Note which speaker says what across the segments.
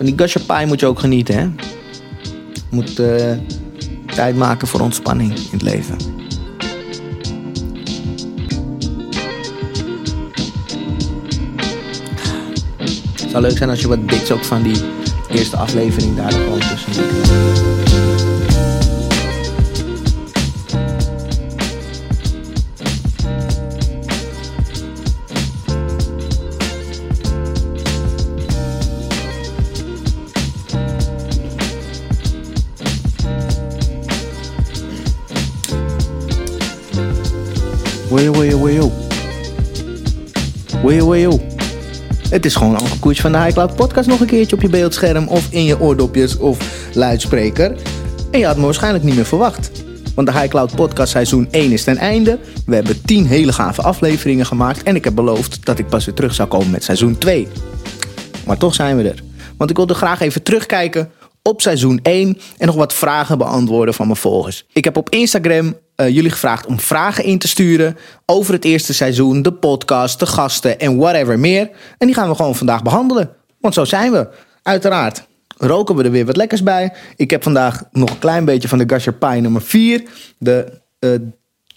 Speaker 1: Van die gashapai moet je ook genieten, hè? Moet eh, tijd maken voor ontspanning in het leven. Het zou leuk zijn als je wat bits ook van die eerste aflevering daar gewoon tussen Het is gewoon Anke Koets van de High Cloud Podcast nog een keertje op je beeldscherm of in je oordopjes of luidspreker. En je had me waarschijnlijk niet meer verwacht. Want de High Cloud Podcast seizoen 1 is ten einde. We hebben 10 hele gave afleveringen gemaakt. En ik heb beloofd dat ik pas weer terug zou komen met seizoen 2. Maar toch zijn we er. Want ik wilde graag even terugkijken op seizoen 1 en nog wat vragen beantwoorden van mijn volgers. Ik heb op Instagram eh, jullie gevraagd om vragen in te sturen over het eerste seizoen, de podcast, de gasten en whatever meer. En die gaan we gewoon vandaag behandelen. Want zo zijn we. Uiteraard roken we er weer wat lekkers bij. Ik heb vandaag nog een klein beetje van de Gasher Pie nummer 4. De eh,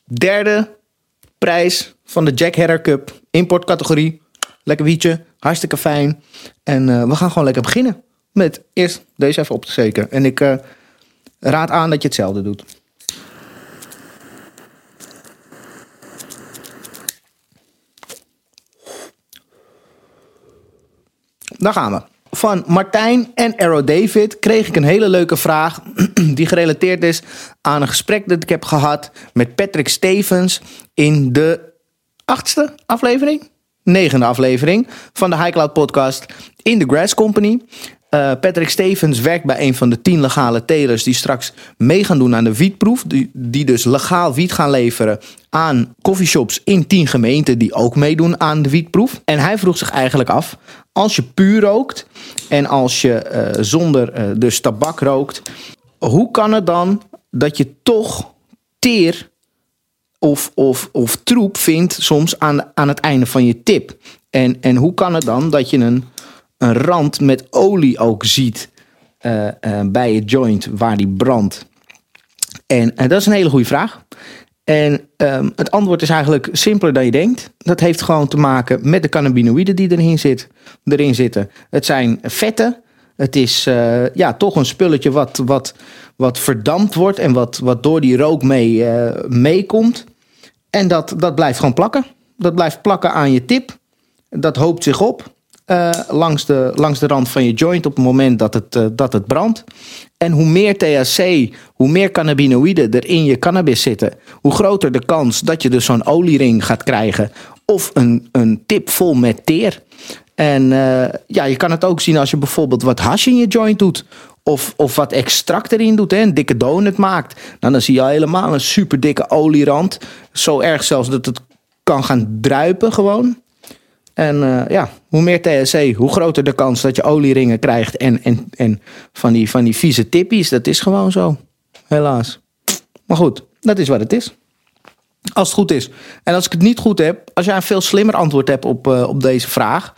Speaker 1: derde prijs van de Jack Herrer Cup importcategorie. Lekker wietje, hartstikke fijn. En eh, we gaan gewoon lekker beginnen. Met eerst deze even op te steken. En ik raad aan dat je hetzelfde doet. Daar gaan we. Van Martijn en Arrow David kreeg ik een hele leuke vraag. Die gerelateerd is aan een gesprek dat ik heb gehad met Patrick Stevens. in de achtste aflevering? Negende aflevering van de High Cloud Podcast in de Grass Company. Uh, Patrick Stevens werkt bij een van de tien legale telers die straks mee gaan doen aan de wietproef. Die, die dus legaal wiet gaan leveren aan coffeeshops in tien gemeenten die ook meedoen aan de wietproef. En hij vroeg zich eigenlijk af, als je puur rookt en als je uh, zonder uh, dus tabak rookt, hoe kan het dan dat je toch teer of, of, of troep vindt soms aan, aan het einde van je tip? En, en hoe kan het dan dat je een een rand met olie ook ziet uh, uh, bij het joint waar die brandt? En, en, dat is een hele goede vraag. En um, het antwoord is eigenlijk simpeler dan je denkt. Dat heeft gewoon te maken met de cannabinoïden die erin, zit, erin zitten. Het zijn vetten. Het is uh, ja, toch een spulletje wat, wat, wat verdampt wordt en wat, wat door die rook mee, meekomt. En dat, dat blijft gewoon plakken. Dat blijft plakken aan je tip. Dat hoopt zich op. Uh, langs, de, langs de rand van je joint op het moment dat het, uh, dat het brandt. En hoe meer THC, hoe meer cannabinoïden er in je cannabis zitten, hoe groter de kans dat je dus zo'n oliering gaat krijgen of een, een tip vol met teer. En uh, ja, je kan het ook zien als je bijvoorbeeld wat hash in je joint doet. Of, of wat extract erin doet, hè, een dikke donut maakt. Dan zie je helemaal een super dikke olierand. Zo erg zelfs dat het kan gaan druipen gewoon. En uh, ja, hoe meer THC, hoe groter de kans dat je olieringen krijgt. En, en, en van, die, van die vieze tippies, dat is gewoon zo. Helaas. Maar goed, dat is wat het is. Als het goed is. En als ik het niet goed heb, als jij een veel slimmer antwoord hebt op, uh, op deze vraag,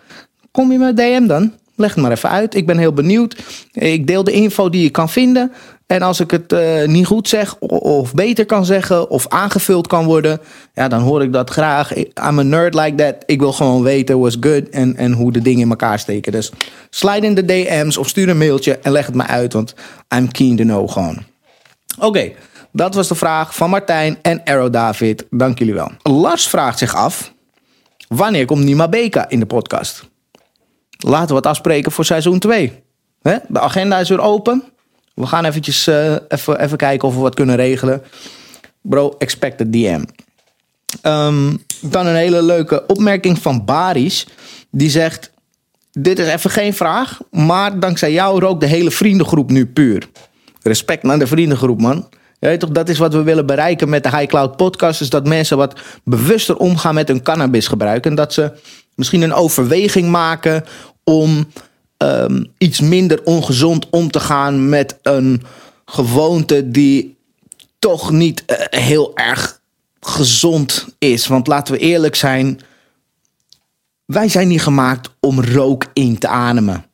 Speaker 1: kom je me DM dan. Leg het maar even uit. Ik ben heel benieuwd. Ik deel de info die je kan vinden. En als ik het uh, niet goed zeg, of beter kan zeggen, of aangevuld kan worden, ja, dan hoor ik dat graag. I'm a nerd like that. Ik wil gewoon weten what's good en, en hoe de dingen in elkaar steken. Dus slide in de DM's of stuur een mailtje en leg het me uit, want I'm keen to know gewoon. Oké, dat was de vraag van Martijn en Arrow David. Dank jullie wel. Lars vraagt zich af, wanneer komt Nima Beka in de podcast? Laten we het afspreken voor seizoen 2. De agenda is weer open. We gaan eventjes uh, even, even kijken of we wat kunnen regelen. Bro, expect a DM. Um, dan een hele leuke opmerking van Baris. Die zegt: Dit is even geen vraag, maar dankzij jou rookt de hele vriendengroep nu puur. Respect naar de vriendengroep, man. Ja, toch, dat is wat we willen bereiken met de High Cloud podcast. Is dat mensen wat bewuster omgaan met hun cannabisgebruik. En dat ze misschien een overweging maken om um, iets minder ongezond om te gaan met een gewoonte die toch niet uh, heel erg gezond is. Want laten we eerlijk zijn, wij zijn niet gemaakt om rook in te ademen.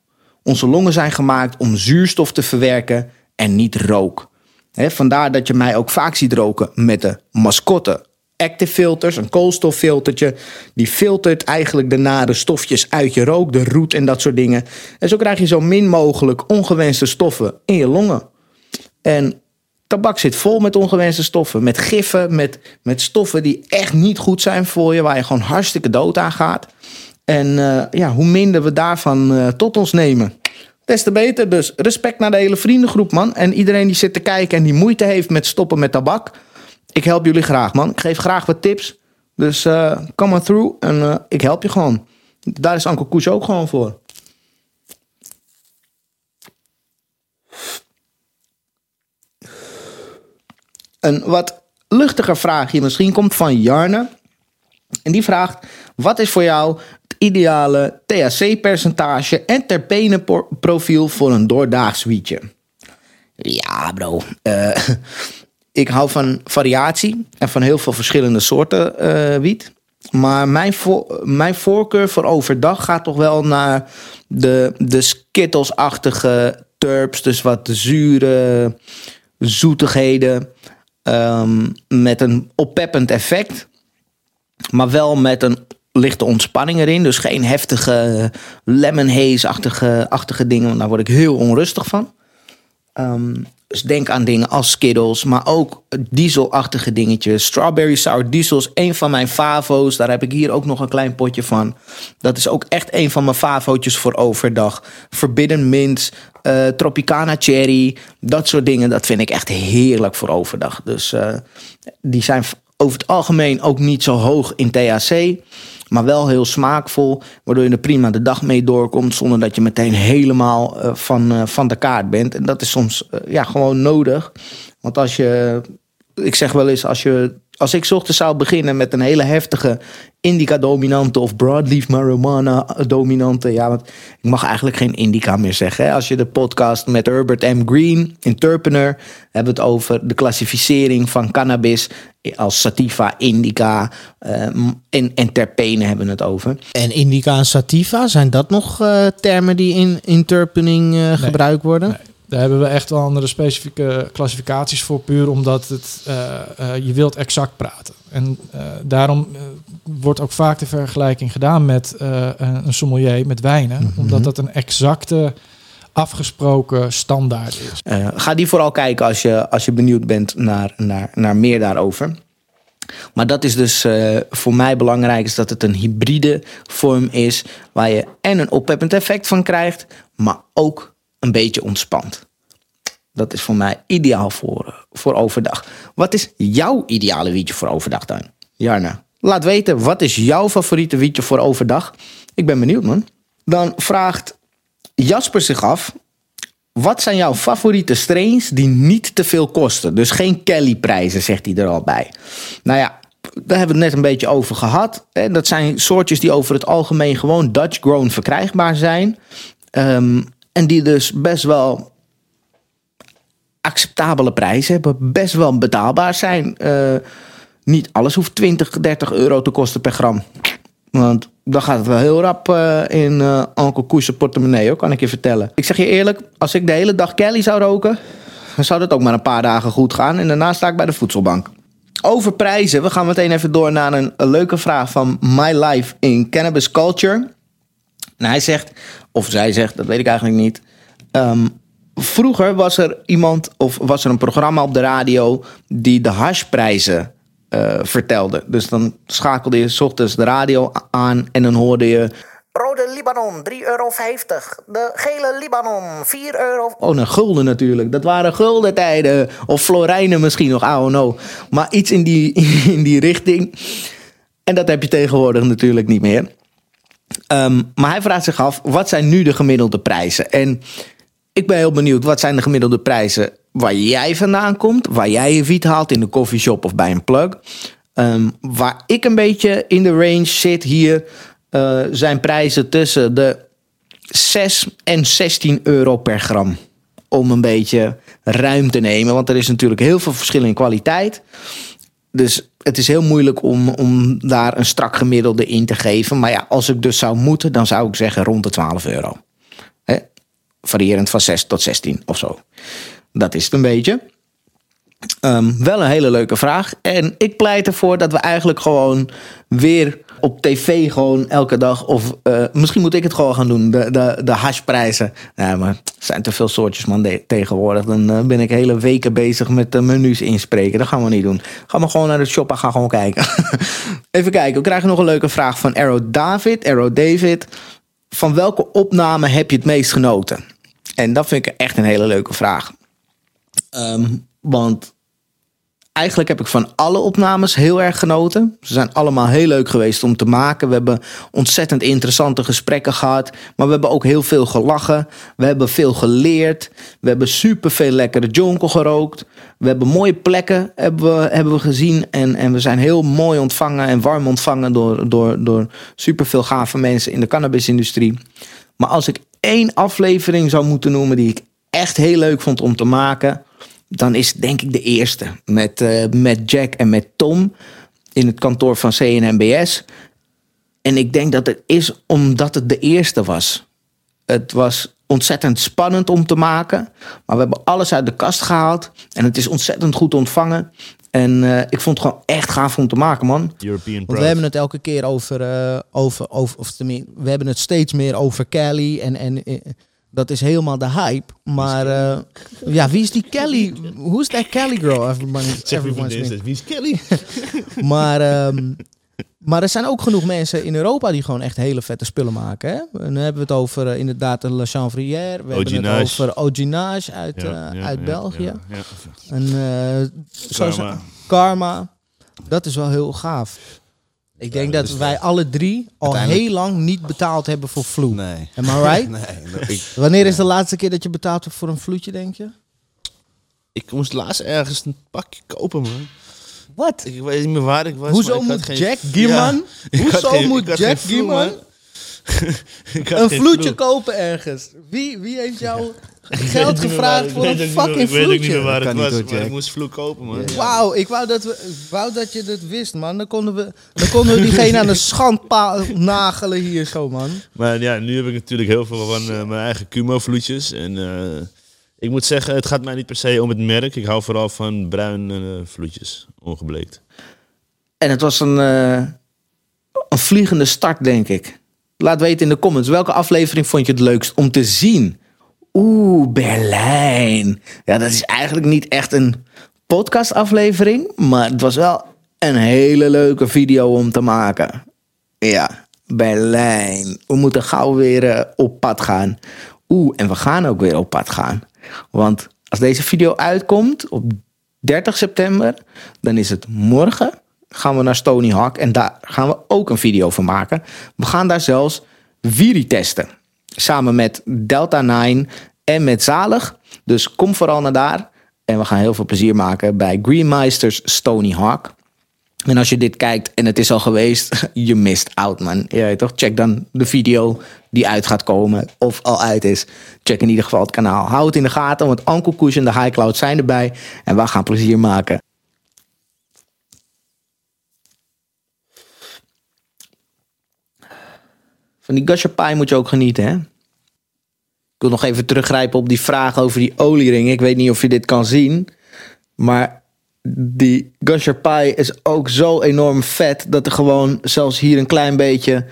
Speaker 1: Onze longen zijn gemaakt om zuurstof te verwerken en niet rook. vandaar dat je mij ook vaak ziet roken met de mascotte active filters, een koolstoffiltertje. Die filtert eigenlijk de nare stofjes uit je rook, de roet en dat soort dingen. En zo krijg je zo min mogelijk ongewenste stoffen in je longen. En tabak zit vol met ongewenste stoffen, met giffen, met, met stoffen die echt niet goed zijn voor je, waar je gewoon hartstikke dood aan gaat. En uh, ja, hoe minder we daarvan uh, tot ons nemen, des te beter. Dus respect naar de hele vriendengroep, man. En iedereen die zit te kijken en die moeite heeft met stoppen met tabak ik help jullie graag, man. Ik geef graag wat tips. Dus uh, come on through en uh, ik help je gewoon. Daar is Anko Koes ook gewoon voor. Een wat luchtiger vraagje misschien komt van Jarne. En die vraagt: Wat is voor jou het ideale THC-percentage en terpenenprofiel voor een doordaags wietje? Ja, bro. Uh, ik hou van variatie en van heel veel verschillende soorten uh, wiet. Maar mijn, mijn voorkeur voor overdag gaat toch wel naar de, de Skittles-achtige turps. Dus wat zure zoetigheden. Um, met een oppeppend effect. Maar wel met een lichte ontspanning erin. Dus geen heftige lemon haze-achtige dingen. Want daar word ik heel onrustig van. Um, dus denk aan dingen als Skittles, maar ook dieselachtige dingetjes. Strawberry Sour Diesel is een van mijn favo's. Daar heb ik hier ook nog een klein potje van. Dat is ook echt een van mijn favootjes voor overdag. Forbidden Mint, uh, Tropicana Cherry, dat soort dingen. Dat vind ik echt heerlijk voor overdag. Dus uh, die zijn over het algemeen ook niet zo hoog in THC maar wel heel smaakvol. Waardoor je er prima de dag mee doorkomt zonder dat je meteen helemaal uh, van, uh, van de kaart bent. En dat is soms uh, ja, gewoon nodig. Want als je, ik zeg wel eens, als je als ik ochtends zou beginnen met een hele heftige indica-dominante of broadleaf marijuana-dominante. Ja, want ik mag eigenlijk geen indica meer zeggen. Hè? Als je de podcast met Herbert M. Green, Interpener, hebben het over de klassificering van cannabis als sativa, indica uh, en, en terpenen hebben we het over.
Speaker 2: En indica en sativa, zijn dat nog uh, termen die in interpening uh, nee, gebruikt worden? Nee.
Speaker 3: Daar hebben we echt wel andere specifieke klassificaties voor, puur omdat het, uh, uh, je wilt exact praten. En uh, daarom wordt ook vaak de vergelijking gedaan met een sommelier, met wijnen, mm -hmm. omdat dat een exacte afgesproken standaard is.
Speaker 1: ga die vooral kijken als je, als je benieuwd bent naar, naar, naar meer daarover. Maar dat is dus uh, voor mij belangrijk, is dat het een hybride vorm is, waar je en een oppeppend effect van krijgt, maar ook een beetje ontspant. Dat is voor mij ideaal voor, voor overdag. Wat is jouw ideale wietje voor overdag dan? Jarna, laat weten, wat is jouw favoriete wietje voor overdag? Ik ben benieuwd, man. Dan vraagt Jasper zich af... Wat zijn jouw favoriete strains die niet te veel kosten? Dus geen Kelly-prijzen, zegt hij er al bij. Nou ja, daar hebben we het net een beetje over gehad. Dat zijn soortjes die over het algemeen gewoon Dutch-grown verkrijgbaar zijn. Um, en die dus best wel acceptabele prijzen hebben, best wel betaalbaar zijn. Uh, niet alles hoeft 20, 30 euro te kosten per gram. Want dan gaat het wel heel rap uh, in uh, Uncle portemonnee, hoor, kan ik je vertellen. Ik zeg je eerlijk, als ik de hele dag Kelly zou roken, dan zou dat ook maar een paar dagen goed gaan. En daarna sta ik bij de voedselbank. Over prijzen, we gaan meteen even door naar een leuke vraag van My Life in Cannabis Culture. En hij zegt, of zij zegt, dat weet ik eigenlijk niet. Um, vroeger was er iemand of was er een programma op de radio die de hashprijzen uh, vertelde. Dus dan schakelde je s ochtends de radio aan en dan hoorde je.
Speaker 4: Rode Libanon, 3,50 euro. De gele Libanon, 4 euro.
Speaker 1: Oh, een gulden natuurlijk. Dat waren gulden tijden. Of florijnen misschien nog, I don't know. Maar iets in die, in die richting. En dat heb je tegenwoordig natuurlijk niet meer. Um, maar hij vraagt zich af, wat zijn nu de gemiddelde prijzen? En ik ben heel benieuwd, wat zijn de gemiddelde prijzen waar jij vandaan komt? Waar jij je wiet haalt in de coffeeshop of bij een plug? Um, waar ik een beetje in de range zit hier, uh, zijn prijzen tussen de 6 en 16 euro per gram. Om een beetje ruim te nemen, want er is natuurlijk heel veel verschil in kwaliteit. Dus het is heel moeilijk om, om daar een strak gemiddelde in te geven. Maar ja, als ik dus zou moeten, dan zou ik zeggen rond de 12 euro. variërend van 6 tot 16 of zo. Dat is het een beetje. Ehm, wel een hele leuke vraag. En ik pleit ervoor dat we eigenlijk gewoon weer op tv gewoon elke dag... of eh, misschien moet ik het gewoon gaan doen, de, de, de hashprijzen. Ja, maar er zijn te veel soortjes man de- tegenwoordig. Dan eh, ben ik hele weken bezig met de menus inspreken. Dat gaan we niet doen. Ga maar gewoon naar de shop en ga gewoon kijken. Even kijken, we krijgen nog een leuke vraag van Arrow David. Arrow David, van welke opname heb je het meest genoten? En dat vind ik echt een hele leuke vraag. Ehm, want eigenlijk heb ik van alle opnames heel erg genoten. Ze zijn allemaal heel leuk geweest om te maken. We hebben ontzettend interessante gesprekken gehad. Maar we hebben ook heel veel gelachen. We hebben veel geleerd. We hebben super veel lekkere jonkel gerookt. We hebben mooie plekken hebben we, hebben we gezien. En, en we zijn heel mooi ontvangen en warm ontvangen door, door, door super veel gave mensen in de cannabisindustrie. Maar als ik één aflevering zou moeten noemen die ik echt heel leuk vond om te maken, dan is het denk ik de eerste. Met, eh, met Jack en met Tom in het kantoor van CNMBS. En ik denk dat het is omdat het de eerste was. Het was ontzettend spannend om te maken. Maar we hebben alles uit de kast gehaald. En het is ontzettend goed ontvangen. En eh, ik vond het gewoon echt gaaf om te maken, man.
Speaker 5: European
Speaker 2: Want we hebben het elke keer over, eh, over, over of tenminste, we hebben het steeds meer over Kelly en, en dat is helemaal de hype. Maar eh, ja, wie is die Kelly? Hoe is dat Kelly girl? Everybody, everyone's been-
Speaker 5: Wie is Kelly?
Speaker 2: Maar, ehm, maar er zijn ook genoeg mensen in Europa die gewoon echt hele vette spullen maken. Hè? En dan hebben we het over eh, inderdaad de La Chanvrière. We hebben het over Oginage uit, eh,
Speaker 5: Ja, ja,
Speaker 2: uit
Speaker 5: ja,
Speaker 2: België.
Speaker 5: ja, ja.
Speaker 2: En eh,
Speaker 5: Karma.
Speaker 2: Karma. Dat is wel heel gaaf. Ik denk dat wij alle drie al
Speaker 6: Uiteindelijk-
Speaker 2: heel lang niet betaald hebben voor vloe.
Speaker 6: Nee.
Speaker 2: Am I right?
Speaker 6: Nee, dat- ik,
Speaker 2: Wanneer is de laatste keer dat je betaald hebt voor een vloedje, denk je?
Speaker 5: Ik moest laatst ergens een pakje kopen, man.
Speaker 2: Wat?
Speaker 5: Ik weet niet meer waar ik was. maar
Speaker 2: Hoezo
Speaker 5: ik had
Speaker 2: moet
Speaker 5: geen-
Speaker 2: Jack Gierman?
Speaker 5: Ja, ik had
Speaker 2: Hoezo
Speaker 5: geen- ik
Speaker 2: moet
Speaker 5: had
Speaker 2: Jack
Speaker 5: geen vloer,
Speaker 2: Gierman
Speaker 5: man.
Speaker 2: Een vloedje kopen ergens? Wie, wie heeft jou geld gevraagd voor een fucking
Speaker 5: Ik weet ook niet meer
Speaker 2: vloedje?
Speaker 5: waar het was, maar ik moest vloer kopen, man.
Speaker 2: Wauw, ik wou dat, we, wou dat je dit wist, man. Dan konden we, dan konden we diegene aan de schandpaal nagelen hier zo, man.
Speaker 5: Maar ja, nu heb ik natuurlijk heel veel van eh, mijn eigen Cumo-vloedjes. En eh, ik moet zeggen, het gaat mij niet per se om het merk. Ik hou vooral van bruin eh, vloedjes, ongebleekt.
Speaker 1: En het was een, eh, een vliegende start, denk ik. Laat weten in de comments. Welke aflevering vond je het leukst om te zien? Oeh, Berlijn. Ja, dat is eigenlijk niet echt een podcastaflevering. Maar het was wel een hele leuke video om te maken. Ja, Berlijn. We moeten gauw weer eh, op pad gaan. Oeh, en we gaan ook weer op pad gaan. Want als deze video uitkomt op 30 september, dan is het morgen. Gaan we naar Stony Hawk en daar gaan we ook een video van maken. We gaan daar zelfs Wiri testen. Samen met Delta 9 en met Zalig. Dus kom vooral naar daar. En we gaan heel veel plezier maken bij Greenmeisters Stony Hawk. En als je dit kijkt en het is al geweest, je mist out, man. Ja, toch? Check dan de video die uit gaat komen of al uit is. Check in ieder geval het kanaal. Hou het in de gaten, want Uncle en de High Cloud zijn erbij. En we gaan plezier maken. Van die Pie moet je ook genieten, hè? Ik wil nog even teruggrijpen op die vraag over die oliering. Ik weet niet of je dit kan zien. Maar die Pie is ook zo enorm vet... dat er gewoon zelfs hier een klein beetje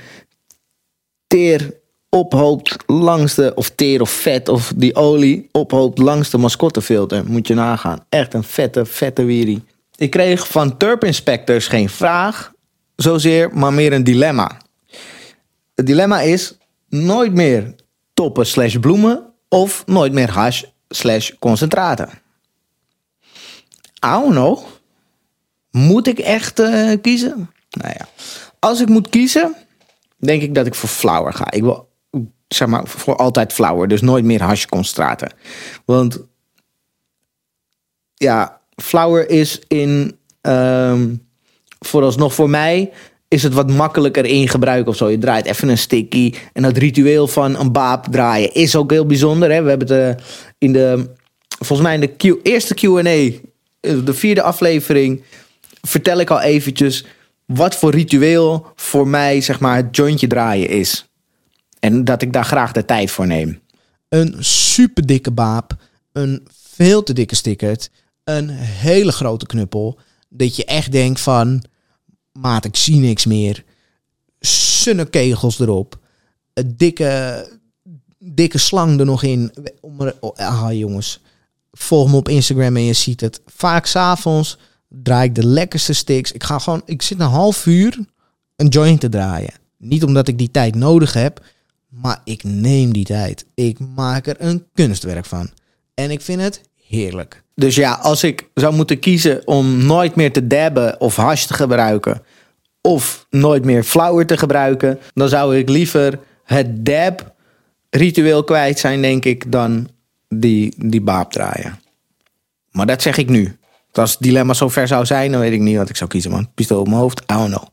Speaker 1: teer ophoopt langs de... of teer of vet of die olie ophoopt langs de mascottefilter. Moet je nagaan. Echt een vette, vette wierie. Ik kreeg van Turp Inspectors geen vraag zozeer, maar meer een dilemma. Het dilemma is nooit meer toppen slash bloemen of nooit meer hash slash concentraten. I know. Moet ik echt eh, kiezen? Nou ja, als ik moet kiezen, denk ik dat ik voor flower ga. Ik wil, zeg maar, voor altijd flower. Dus nooit meer hash concentraten. Want ja, flower is in ehm, vooralsnog voor mij is het wat makkelijker in gebruik of zo. Je draait even een sticky. En dat ritueel van een baap draaien is ook heel bijzonder. Hè? We hebben het eh, in de, volgens mij in de eerste Q&A, eh, de vierde aflevering, vertel ik al eventjes wat voor ritueel voor mij zeg maar het jointje draaien is. En dat ik daar graag de tijd voor neem.
Speaker 2: een super dikke baap, een veel te dikke stickert, een hele grote knuppel. Dat je echt denkt van, maat, ik zie niks meer. Sunnekegels erop. Een dikke, dikke slang er nog in. Oh, Ah, jongens. Volg me op Instagram en je ziet het. Vaak s'avonds draai ik de lekkerste sticks. Ik ga gewoon, ik zit een half uur een joint te draaien. Niet omdat ik die tijd nodig heb, maar ik neem die tijd. Ik maak er een kunstwerk van. En ik vind het heerlijk.
Speaker 1: Dus ja, als ik zou moeten kiezen om nooit meer te dabben of hash te gebruiken, of nooit meer flower te gebruiken, dan zou ik liever het dab ritueel kwijt zijn, denk ik, dan die, die baap draaien. Maar dat zeg ik nu. Als het dilemma zo ver zou zijn, dan weet ik niet wat ik zou kiezen, man. Pistool op mijn hoofd, I don't know.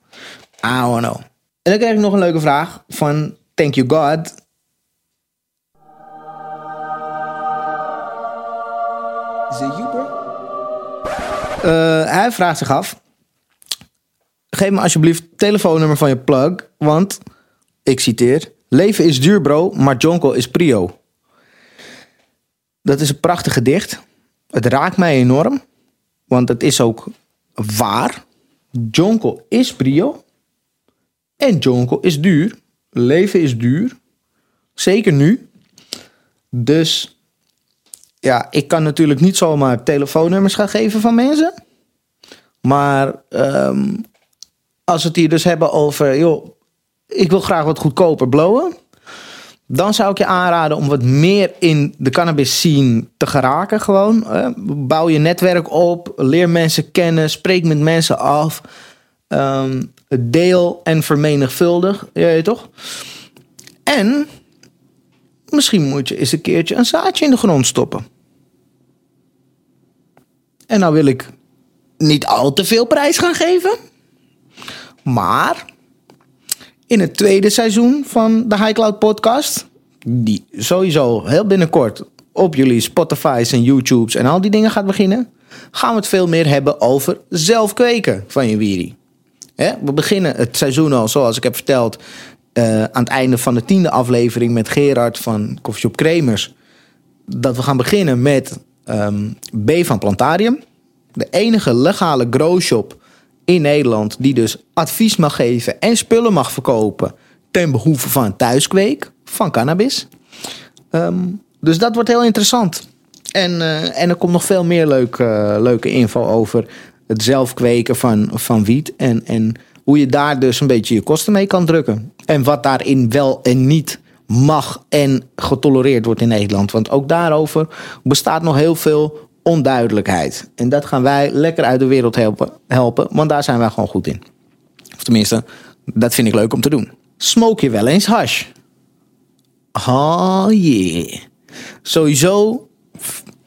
Speaker 1: I don't know. En dan krijg ik nog een leuke vraag van Thank You God. Is it you, bro? Eh, hij vraagt zich af. Geef me alsjeblieft telefoonnummer van je plug. Want, ik citeer... Leven is duur, bro, maar jonko is prio. Dat is een prachtig gedicht. Het raakt mij enorm. Want het is ook waar. Jonko is prio. En jonko is duur. Leven is duur. Zeker nu. Dus ja, ik kan natuurlijk niet zomaar telefoonnummers gaan geven van mensen. Maar ehm, als we het hier dus hebben over, joh, ik wil graag wat goedkoper blowen. Dan zou ik je aanraden om wat meer in de cannabis scene te geraken gewoon. Bouw je netwerk op, leer mensen kennen, spreek met mensen af. Ehm, deel en vermenigvuldig, je toch? En misschien moet je eens een keertje een zaadje in de grond stoppen. En nou wil ik niet al te veel prijs gaan geven. Maar in het tweede seizoen van de High Cloud podcast, die sowieso heel binnenkort op jullie Spotify's en YouTube's en al die dingen gaat beginnen, gaan we het veel meer hebben over zelf kweken van je wierie. We beginnen het seizoen al, zoals ik heb verteld, eh, aan het einde van de tiende aflevering met Gerard van Coffeeshop Kremers. Dat we gaan beginnen met ehm, B van Plantarium. De enige legale growshop in Nederland die dus advies mag geven en spullen mag verkopen ten behoeve van thuiskweek van cannabis. Ehm, dus dat wordt heel interessant. En, eh, en er komt nog veel meer leuk, eh, leuke info over het zelf kweken van, van wiet. En, en hoe je daar dus een beetje je kosten mee kan drukken. En wat daarin wel en niet mag en getolereerd wordt in Nederland. Want ook daarover bestaat nog heel veel onduidelijkheid. En dat gaan wij lekker uit de wereld helpen, helpen want daar zijn wij gewoon goed in. Of tenminste, dat vind ik leuk om te doen. Smoke je wel eens hash? Oh yeah. Sowieso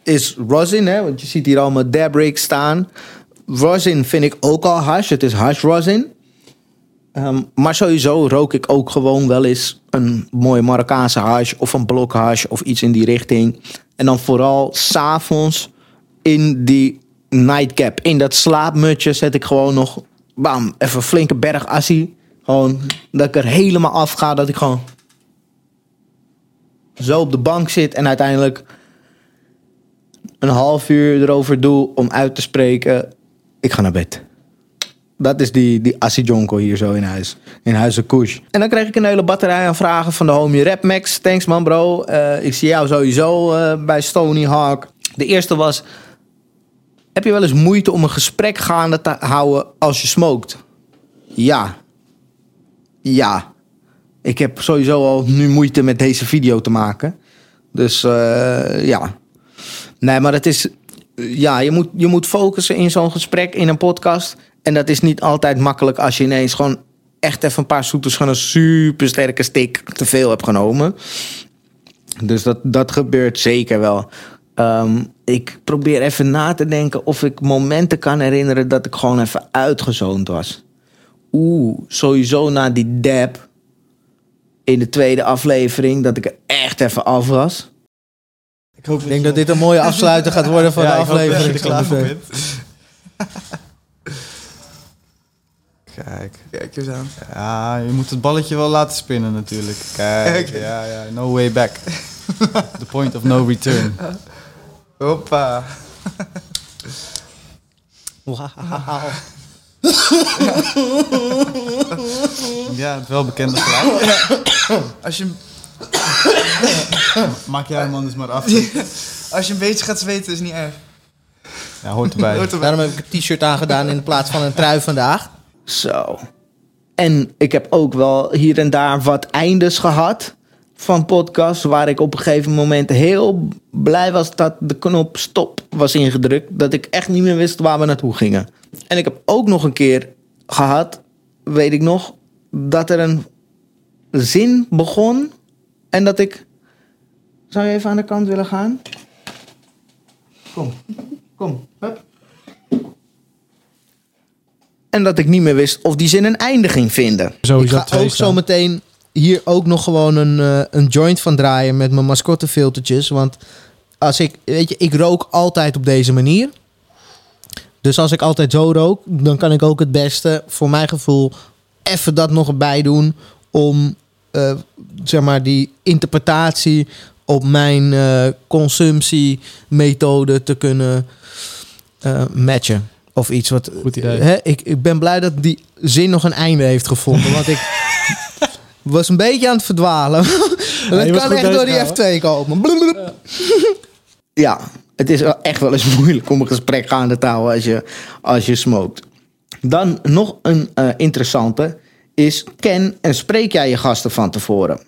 Speaker 1: is rosin, hè, want je ziet hier allemaal Dabrick staan. Rosin vind ik ook al hash. Het is hash rosin. Ehm, maar sowieso rook ik ook gewoon wel eens een mooie Marokkaanse hash of een blok hash of iets in die richting. En dan vooral s'avonds in die nightcap, in dat slaapmutje zet ik gewoon nog, bam, even een flinke berg assie. Gewoon dat ik er helemaal af ga, dat ik gewoon zo op de bank zit en uiteindelijk een half uur erover doe om uit te spreken. Ik ga naar bed. Dat is die, die Assie Jonko hier zo in huis. In Huizen Kush. En dan kreeg ik een hele batterij aan vragen van de homie Rapmax. Thanks man bro. Eh, ik zie jou sowieso eh, bij Stony Hawk. De eerste was... Heb je wel eens moeite om een gesprek gaande te houden als je smoked? Ja. Ja. Ik heb sowieso al nu moeite met deze video te maken. Dus eh, ja. Nee, maar het is. Ja, je moet, je moet focussen in zo'n gesprek, in een podcast. En dat is niet altijd makkelijk als je ineens gewoon echt even een paar zoeters van een super sterke stick te veel hebt genomen. Dus dat, dat gebeurt zeker wel. Ehm, ik probeer even na te denken of ik momenten kan herinneren dat ik gewoon even uitgezoond was. Oeh, sowieso na die dab in de tweede aflevering, dat ik er echt even af was.
Speaker 2: Ik hoop ik denk dat dit een mooie afsluiter gaat worden van
Speaker 6: Ja,
Speaker 2: de
Speaker 6: ik hoop dat je
Speaker 2: aflevering.
Speaker 6: Kijk.
Speaker 7: Kijk eens aan.
Speaker 6: Ja, je moet het balletje wel laten spinnen natuurlijk. Kijk,
Speaker 7: Oké.
Speaker 6: ja, ja, no way back. The point of no return. Hoppa.
Speaker 2: Wauw.
Speaker 6: Ja, het welbekende geluid. Als je... Maak jij hem anders maar af.
Speaker 7: Als je een beetje gaat zweten, is niet erg.
Speaker 6: Ja, hoort erbij.
Speaker 7: Hoort erbij.
Speaker 2: Daarom heb ik een t-shirt aangedaan in plaats van een trui vandaag.
Speaker 1: Zo. En ik heb ook wel hier en daar wat eindes gehad van podcasts... waar ik op een gegeven moment heel blij was dat de knop stop was ingedrukt. Dat ik echt niet meer wist waar we naartoe gingen. En ik heb ook nog een keer gehad, weet ik nog... dat er een zin begon en dat ik... Zou je even aan de kant willen gaan? Kom, kom, hup. En dat ik niet meer wist of die zin een einde ging vinden.
Speaker 2: Ik ga ook zo meteen hier ook nog gewoon een, eh, een joint van draaien met mijn mascottefiltertjes. Want als ik, weet je, ik rook altijd op deze manier. Dus als ik altijd zo rook, dan kan ik ook het beste, voor mijn gevoel, even dat nog erbij doen. Om, eh, zeg maar, die interpretatie op mijn eh, consumptiemethode te kunnen matchen. Of iets wat.
Speaker 3: Goed idee.
Speaker 2: Hè, ik, ik ben blij dat die zin nog een einde heeft gevonden. Want ik was een beetje aan het verdwalen. dat kan echt door die
Speaker 3: bezig,
Speaker 2: F2 komen.
Speaker 1: Ja, het is echt wel eens moeilijk om een gesprek gaande te houden als je, als je smoked. Dan nog een eh, interessante is: ken en spreek jij je gasten van tevoren?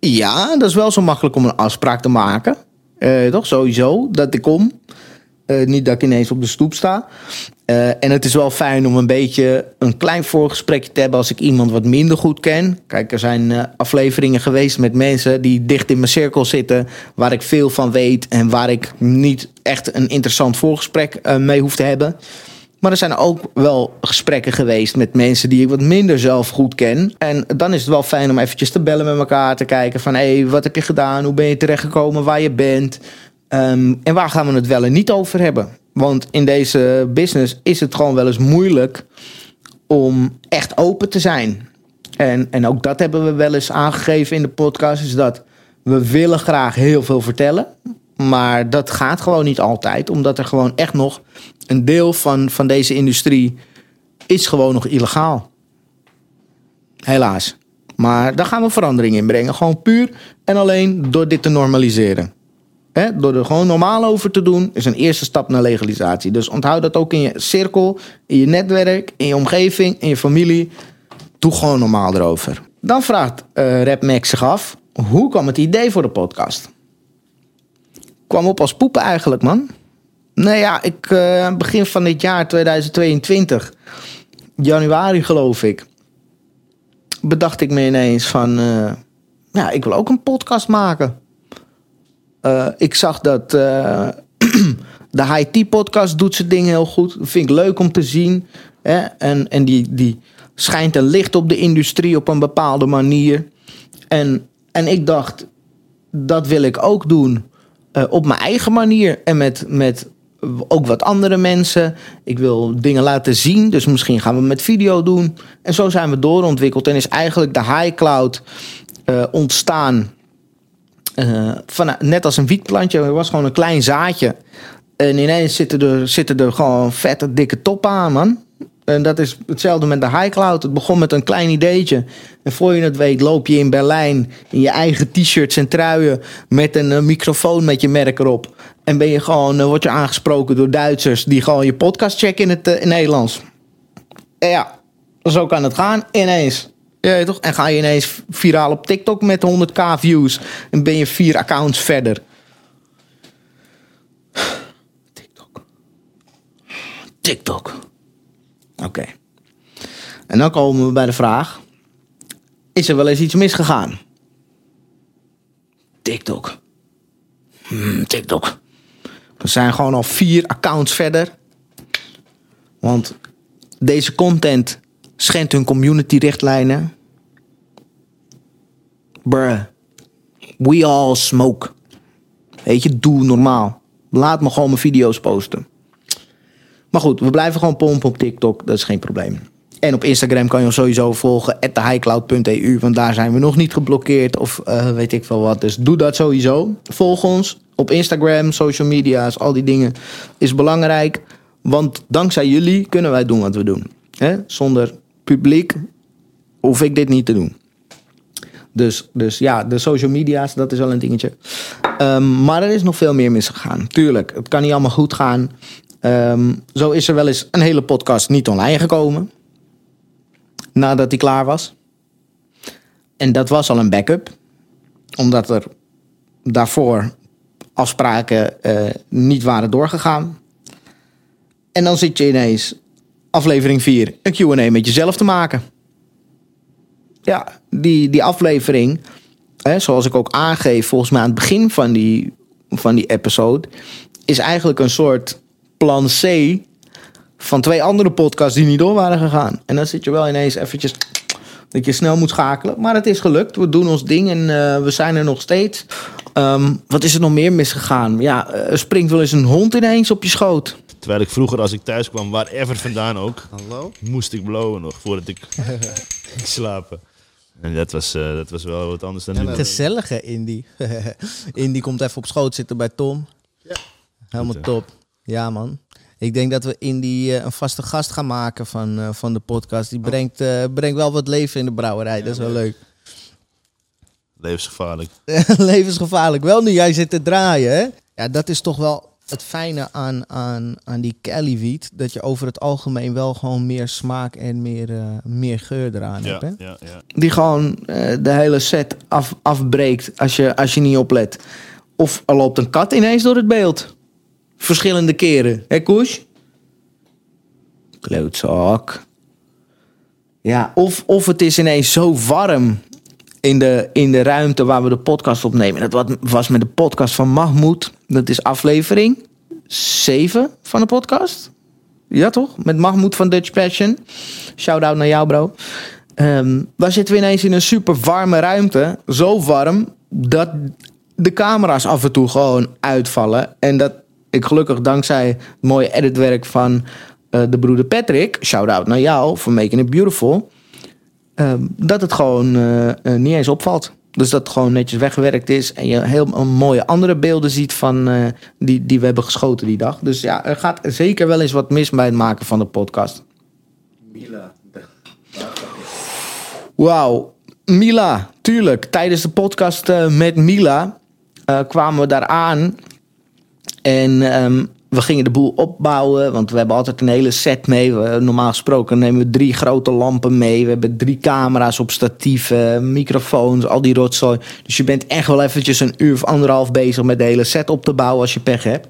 Speaker 1: Ja, dat is wel zo makkelijk om een afspraak te maken. Eh, toch sowieso dat ik kom. Eh, niet dat ik ineens op de stoep sta. Eh, en het is wel fijn om een beetje een klein voorgesprekje te hebben als ik iemand wat minder goed ken. Kijk, er zijn eh, afleveringen geweest met mensen die dicht in mijn cirkel zitten, waar ik veel van weet en waar ik niet echt een interessant voorgesprek eh, mee hoef te hebben. Maar er zijn ook wel gesprekken geweest met mensen die ik wat minder zelf goed ken. En dan is het wel fijn om eventjes te bellen met elkaar, te kijken van hé, hey, wat heb je gedaan? Hoe ben je terechtgekomen waar je bent? Ehm, en waar gaan we het wel en niet over hebben? Want in deze business is het gewoon wel eens moeilijk om echt open te zijn. En, en ook dat hebben we wel eens aangegeven in de podcast, is dat we willen graag heel veel vertellen. Maar dat gaat gewoon niet altijd, omdat er gewoon echt nog een deel van, van deze industrie is gewoon nog illegaal. Helaas. Maar daar gaan we verandering in brengen. Gewoon puur en alleen door dit te normaliseren. Door er gewoon normaal over te doen, is een eerste stap naar legalisatie. Dus onthoud dat ook in je cirkel, in je netwerk, in je omgeving, in je familie. Doe gewoon normaal erover. Dan vraagt eh Rap Max zich af: hoe kwam het idee voor de podcast? Kwam op als poepen eigenlijk, man. Nou ja, ik eh, begin van dit jaar 2022, januari geloof ik, bedacht ik me ineens van, eh, ja, ik wil ook een podcast maken. Eh, ik zag dat eh, de Tea podcast doet zijn ding heel goed. Dat vind ik leuk om te zien. Hè? En, en die, die schijnt een licht op de industrie op een bepaalde manier. En, en ik dacht, dat wil ik ook doen. eh, op mijn eigen manier. En met, met ook wat andere mensen. Ik wil dingen laten zien. Dus misschien gaan we met video doen. En zo zijn we doorontwikkeld. En is eigenlijk de High Cloud ontstaan. Eh, van, net als een wietplantje. Er was gewoon een klein zaadje. En ineens zitten er, zitten er gewoon vette, dikke toppen aan, man. En dat is hetzelfde met de High Cloud. Het begon met een klein ideetje. En voor je het weet loop je in Berlijn in je eigen t-shirts en truien... met een eh, microfoon met je merk erop. En ben je gewoon, eh, word je aangesproken door Duitsers... die gewoon je podcast checken in het in Nederlands. Ja, zo kan het gaan ineens. Ja, toch? En ga je ineens viraal op TikTok met 100k views. En ben je vier accounts verder. TikTok. TikTok. Oké. En dan komen we bij de vraag: is er wel eens iets misgegaan? TikTok. Hmm, TikTok. We zijn gewoon al vier accounts verder. Want deze content schendt hun community richtlijnen. Bruh. We all smoke. Weet je, doe normaal. Laat me gewoon mijn video's posten. Maar goed, we blijven gewoon pompen op TikTok. Dat is geen probleem. En op Instagram kan je ons sowieso volgen, @highcloud.eu, want daar zijn we nog niet geblokkeerd of eh, weet ik veel wat. Dus doe dat sowieso. Volg ons op Instagram, social media's, al die dingen is belangrijk. Want dankzij jullie kunnen wij doen wat we doen. Zonder publiek hoef ik dit niet te doen. Dus, dus ja, de social media's, dat is wel een dingetje. Ehm, maar er is nog veel meer misgegaan. Tuurlijk, het kan niet allemaal goed gaan. Ehm, zo is er wel eens een hele podcast niet online gekomen. Nadat die klaar was. En dat was al een backup. Omdat er daarvoor afspraken eh, niet waren doorgegaan. En dan zit je ineens aflevering 4 een Q&A met jezelf te maken. Ja, die, die aflevering, hè, zoals ik ook aangeef volgens mij aan het begin van die, van die episode, is eigenlijk een soort plan C van twee andere podcasts die niet door waren gegaan. En dan zit je wel ineens eventjes dat je snel moet schakelen. Maar het is gelukt. We doen ons ding en eh, we zijn er nog steeds. Ehm, wat is er nog meer misgegaan? Ja, eh, er springt wel eens een hond ineens op je schoot.
Speaker 5: Terwijl ik vroeger, als ik thuis kwam, wherever vandaan ook,
Speaker 2: Hallo?
Speaker 5: moest ik blowen nog voordat ik ging slapen. En dat was, eh, dat was wel wat anders dan nu.
Speaker 2: Gezellige Indy. Indy komt even op schoot zitten bij Tom. Helemaal
Speaker 5: Goed, hè?
Speaker 2: top. Ja, man. Ik denk dat we Indy eh, een vaste gast gaan maken van, eh, van de podcast. Die brengt, eh, brengt wel wat leven in de brouwerij. dat is wel leuk.
Speaker 5: Levensgevaarlijk.
Speaker 2: Levensgevaarlijk. Wel nu jij zit te draaien, hè? Ja, dat is toch wel het fijne aan, aan, aan die Cali Wiet. Dat je over het algemeen wel gewoon meer smaak en meer, eh, meer geur eraan
Speaker 5: Ja,
Speaker 2: hebt, hè?
Speaker 5: ja, ja.
Speaker 1: Die gewoon eh, de hele set af, afbreekt als je, als je niet oplet. Of er loopt een kat ineens door het beeld. Verschillende keren. Hé, Koes? Klootzak. Ja, of, of het is ineens zo warm in de, in de ruimte waar we de podcast opnemen. Dat wat- was met de podcast van Mahmoud. Dat is aflevering 7 van de podcast. Ja, toch? Met Mahmoud van Dutch Passion. Shout-out naar jou, bro. Ehm daar zitten we ineens in een super warme ruimte. Zo warm dat de camera's af en toe gewoon uitvallen. En dat ik gelukkig dankzij het mooie editwerk van eh, de broeder Patrick... Shout-out naar jou voor Making It Beautiful... ehm, dat het gewoon eh, eh, niet eens opvalt. Dus dat het gewoon netjes weggewerkt is. En je heel mooie andere beelden ziet van, eh, die, die we hebben geschoten die dag. Dus ja, er gaat zeker wel eens wat mis bij het maken van de podcast. Wauw. Mila, tuurlijk. Tijdens de podcast eh, met Mila eh, kwamen we daar aan. En ehm, we gingen de boel opbouwen. Want we hebben altijd een hele set mee. We, normaal gesproken nemen we drie grote lampen mee. We hebben drie camera's op statieven, microfoons, al die rotzooi. Dus je bent echt wel eventjes een uur of anderhalf bezig met de hele set op te bouwen als je pech hebt.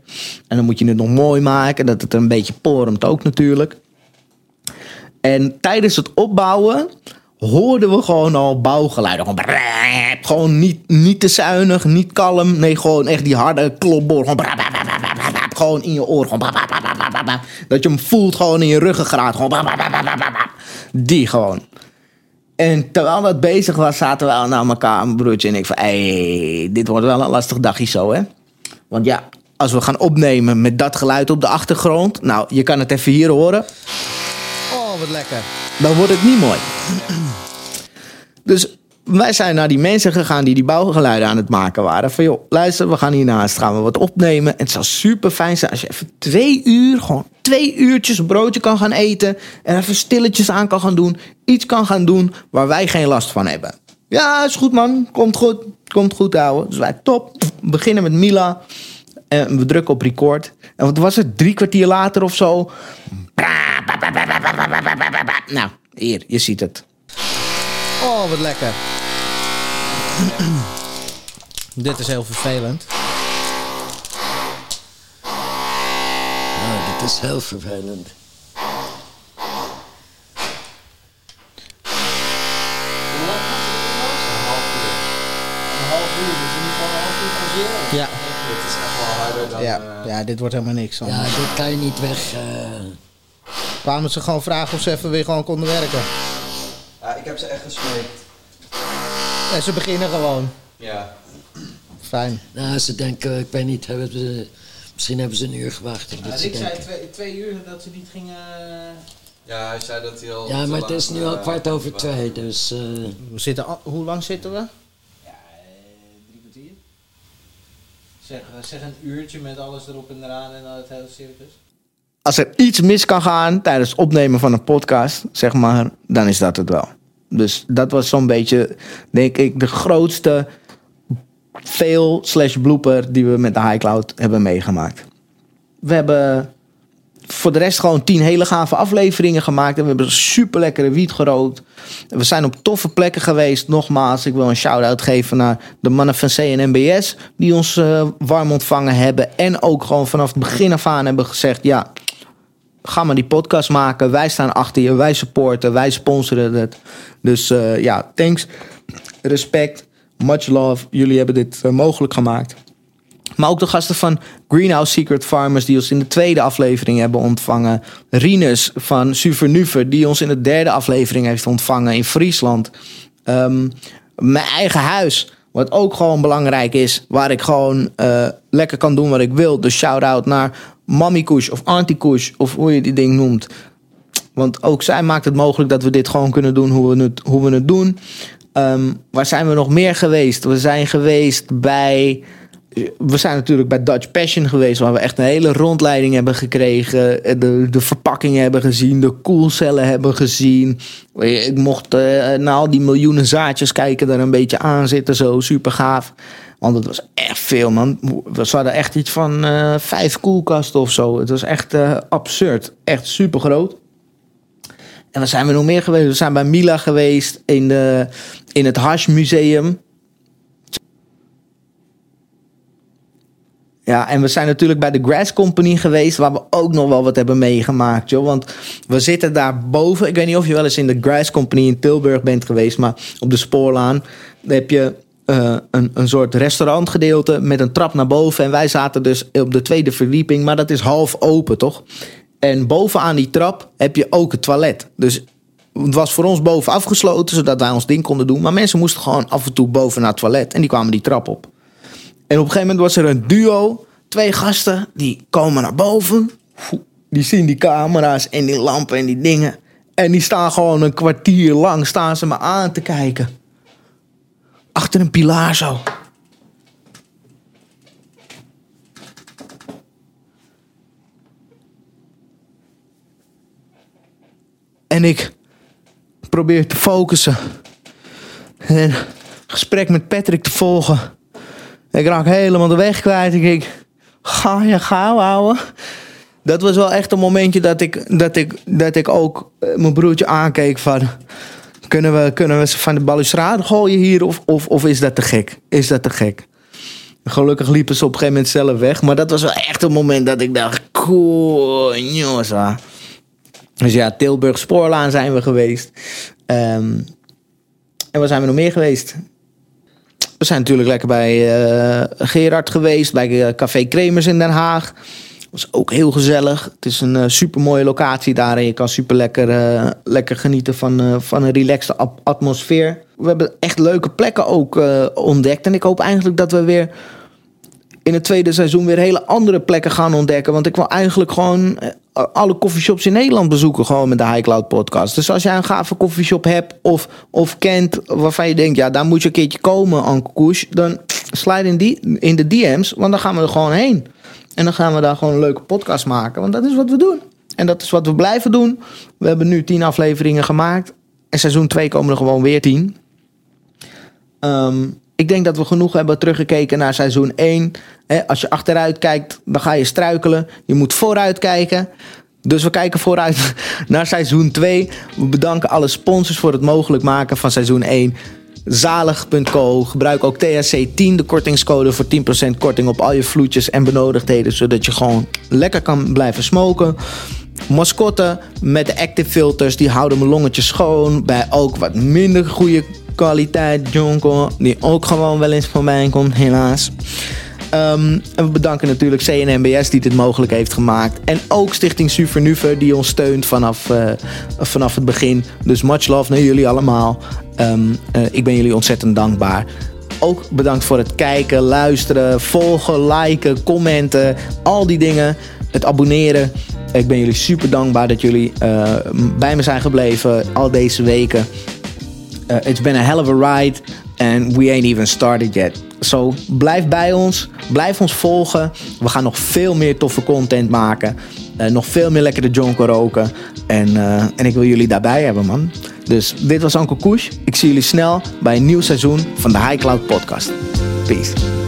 Speaker 1: En dan moet je het nog mooi maken. Dat het een beetje poremt ook natuurlijk. En tijdens het opbouwen hoorden we gewoon al bouwgeluiden. Gewoon, niet, niet te zuinig, niet kalm. Nee, gewoon echt die harde klopboor. Gewoon, gewoon in je oor. Gewoon. Dat je hem voelt gewoon in je ruggengraat. Gewoon. Die gewoon. En terwijl dat bezig was, zaten we al naar elkaar, mijn broertje en ik. Van, hey, dit wordt wel een lastig dagje zo, hè? Want ja, als we gaan opnemen met dat geluid op de achtergrond. Nou, je kan het even hier horen
Speaker 2: Oh, wat lekker.
Speaker 1: dan wordt het niet mooi. Dus wij zijn naar die mensen gegaan die die bouwgeluiden aan het maken waren. Van joh, luister, we gaan hiernaast gaan we wat opnemen. En het zou super fijn zijn als je even twee uur, gewoon twee uurtjes broodje kan gaan eten. En even stilletjes aan kan gaan doen. Iets kan gaan doen waar wij geen last van hebben. Ja, is goed man. Komt goed. Komt goed ouwe. Dus wij top. We beginnen met Mila. En we drukken op record. En wat was het? Drie kwartier later of zo. Nou, hier, je ziet het.
Speaker 2: Oh, wat lekker. Dit is heel vervelend.
Speaker 8: Nou, dit is heel vervelend.
Speaker 2: Ja. Ja, ja, dit wordt helemaal niks.
Speaker 8: Ja,
Speaker 2: Ja.
Speaker 8: dit kan je niet weg. eh,
Speaker 2: Kwamen ze gewoon vragen of ze even weer gewoon konden werken.
Speaker 6: Ja, ik heb ze echt gesmeekt.
Speaker 2: En ze beginnen gewoon.
Speaker 6: Ja.
Speaker 2: Fijn.
Speaker 8: nou, ze denken, ik weet niet, hebben ze, misschien hebben ze een uur gewacht. of dat ze denken-
Speaker 2: twee, twee uur dat ze niet gingen,
Speaker 6: Ja, hij zei dat hij al.
Speaker 8: Ja, maar het is nu al
Speaker 6: eh,
Speaker 8: kwart over twee, dus... eh,
Speaker 2: We zitten al- hoe lang zitten we? Ja, drie kwartier. Zeg, zeg een uurtje met alles erop en eraan en het hele circus.
Speaker 1: Als er iets mis kan gaan tijdens het opnemen van een podcast, zeg maar, dan is dat het wel. Dus dat was zo'n beetje, denk ik, de grootste fail slash blooper die we met de iCloud hebben meegemaakt. We hebben voor de rest gewoon tien hele gave afleveringen gemaakt. En we hebben super lekkere wiet gerookt. We zijn op toffe plekken geweest. Nogmaals, ik wil een shout-out geven naar de mannen van CNMBS... die ons eh, warm ontvangen hebben. En ook gewoon vanaf het begin af aan hebben gezegd... ja, ga maar die podcast maken. Wij staan achter je, wij supporten, wij sponsoren het. Dus eh, ja, thanks, respect, much love. Jullie hebben dit eh, mogelijk gemaakt. Maar ook de gasten van Greenhouse Secret Farmers, die ons in de tweede aflevering hebben ontvangen. Rinus van Suvernuver, die ons in de derde aflevering heeft ontvangen in Friesland. Ehm, mijn eigen huis, wat ook gewoon belangrijk is, waar ik gewoon eh, lekker kan doen wat ik wil. Dus shout-out naar Mommy Kush of Auntie Kush, of hoe je die ding noemt. Want ook zij maakt het mogelijk dat we dit gewoon kunnen doen hoe we het, hoe we het doen. Ehm, waar zijn we nog meer geweest? We zijn geweest bij. We zijn natuurlijk bij Dutch Passion geweest, waar we echt een hele rondleiding hebben gekregen. De, de verpakkingen hebben gezien, de koelcellen hebben gezien. Ik mocht eh, naar al die miljoenen zaadjes kijken, daar een beetje aan zitten, zo super gaaf. Want het was echt veel, man. We hadden echt iets van eh, vijf koelkasten of zo. Het was echt eh, absurd. Echt super groot. En waar zijn we nog meer geweest? We zijn bij Mila geweest in, de, in het Hash Museum. Ja, en we zijn natuurlijk bij de Grass Company geweest, waar we ook nog wel wat hebben meegemaakt, joh. Want we zitten daar boven. Ik weet niet of je wel eens in de Grass Company in Tilburg bent geweest, maar op de spoorlaan heb je eh, een, een soort restaurantgedeelte met een trap naar boven. En wij zaten dus op de tweede verdieping, maar dat is half open, toch? En bovenaan die trap heb je ook het toilet. Dus het was voor ons boven afgesloten, zodat wij ons ding konden doen. Maar mensen moesten gewoon af en toe boven naar het toilet. En die kwamen die trap op. En op een gegeven moment was er een duo. Twee gasten, die komen naar boven. Die zien die camera's en die lampen en die dingen. En die staan gewoon een kwartier lang staan ze me aan te kijken. Achter een pilaar zo. En ik probeer te focussen. En gesprek met Patrick te volgen. Ik raak helemaal de weg kwijt. Ik denk, ga je gauw houden. Dat was wel echt een momentje dat ik, dat ik, dat ik ook eh, mijn broertje aankeek van... Kunnen we, kunnen we ze van de balustrade gooien hier of, of, of is dat te gek? Is dat te gek? Gelukkig liepen ze op een gegeven moment zelf weg. Maar dat was wel echt een moment dat ik dacht... Cool, jongens. Ah." Dus ja, Tilburg Spoorlaan zijn we geweest. Ehm, en waar zijn we nog meer geweest? We zijn natuurlijk lekker bij eh, Gerard geweest, bij eh, Café Kremers in Den Haag. was ook heel gezellig. Het is een super mooie locatie daar en je kan super lekker, eh, lekker genieten van, eh, van een relaxte atmosfeer. We hebben echt leuke plekken ook eh, ontdekt. En ik hoop eigenlijk dat we weer in het tweede seizoen weer hele andere plekken gaan ontdekken. Want ik wil eigenlijk gewoon eh, alle coffeeshops in Nederland bezoeken. Gewoon met de High Cloud podcast. Dus als jij een gave coffeeshop hebt of, of kent waarvan je denkt... ja, daar moet je een keertje komen, Koes. Dan slide in, die, in de DM's, want dan gaan we er gewoon heen. En dan gaan we daar gewoon een leuke podcast maken. Want dat is wat we doen. En dat is wat we blijven doen. We hebben nu tien afleveringen gemaakt. En seizoen 2 komen er gewoon weer tien. Ehm, ik denk dat we genoeg hebben teruggekeken naar seizoen 1. Als je achteruit kijkt, dan ga je struikelen. Je moet vooruit kijken. Dus we kijken vooruit naar seizoen 2. We bedanken alle sponsors voor het mogelijk maken van seizoen 1. Zalig.co. Gebruik ook THC10, de kortingscode voor 10% korting op al je vloetjes en benodigdheden. Zodat je gewoon lekker kan blijven smoken. Mascotte met de active filters, die houden mijn longetjes schoon. Bij ook wat minder goede kwaliteit jonko, die ook gewoon wel eens voorbij komt, helaas. Ehm, en we bedanken natuurlijk CNMBS die dit mogelijk heeft gemaakt. En ook Stichting Supernuve die ons steunt vanaf, eh, vanaf het begin. Dus much love naar jullie allemaal. Ehm, eh, ik ben jullie ontzettend dankbaar. Ook bedankt voor het kijken, luisteren, volgen, liken, commenten. Al die dingen. Het abonneren. Ik ben jullie super dankbaar dat jullie eh, bij me zijn gebleven al deze weken. It's been a hell of a ride and we ain't even started yet. So blijf bij ons, blijf ons volgen. We gaan nog veel meer toffe content maken. Uh, nog veel meer lekkere jonko roken. En, uh, en ik wil jullie daarbij hebben, man. Dus dit was Uncle Koes. Ik zie jullie snel bij een nieuw seizoen van de High Cloud Podcast. Peace.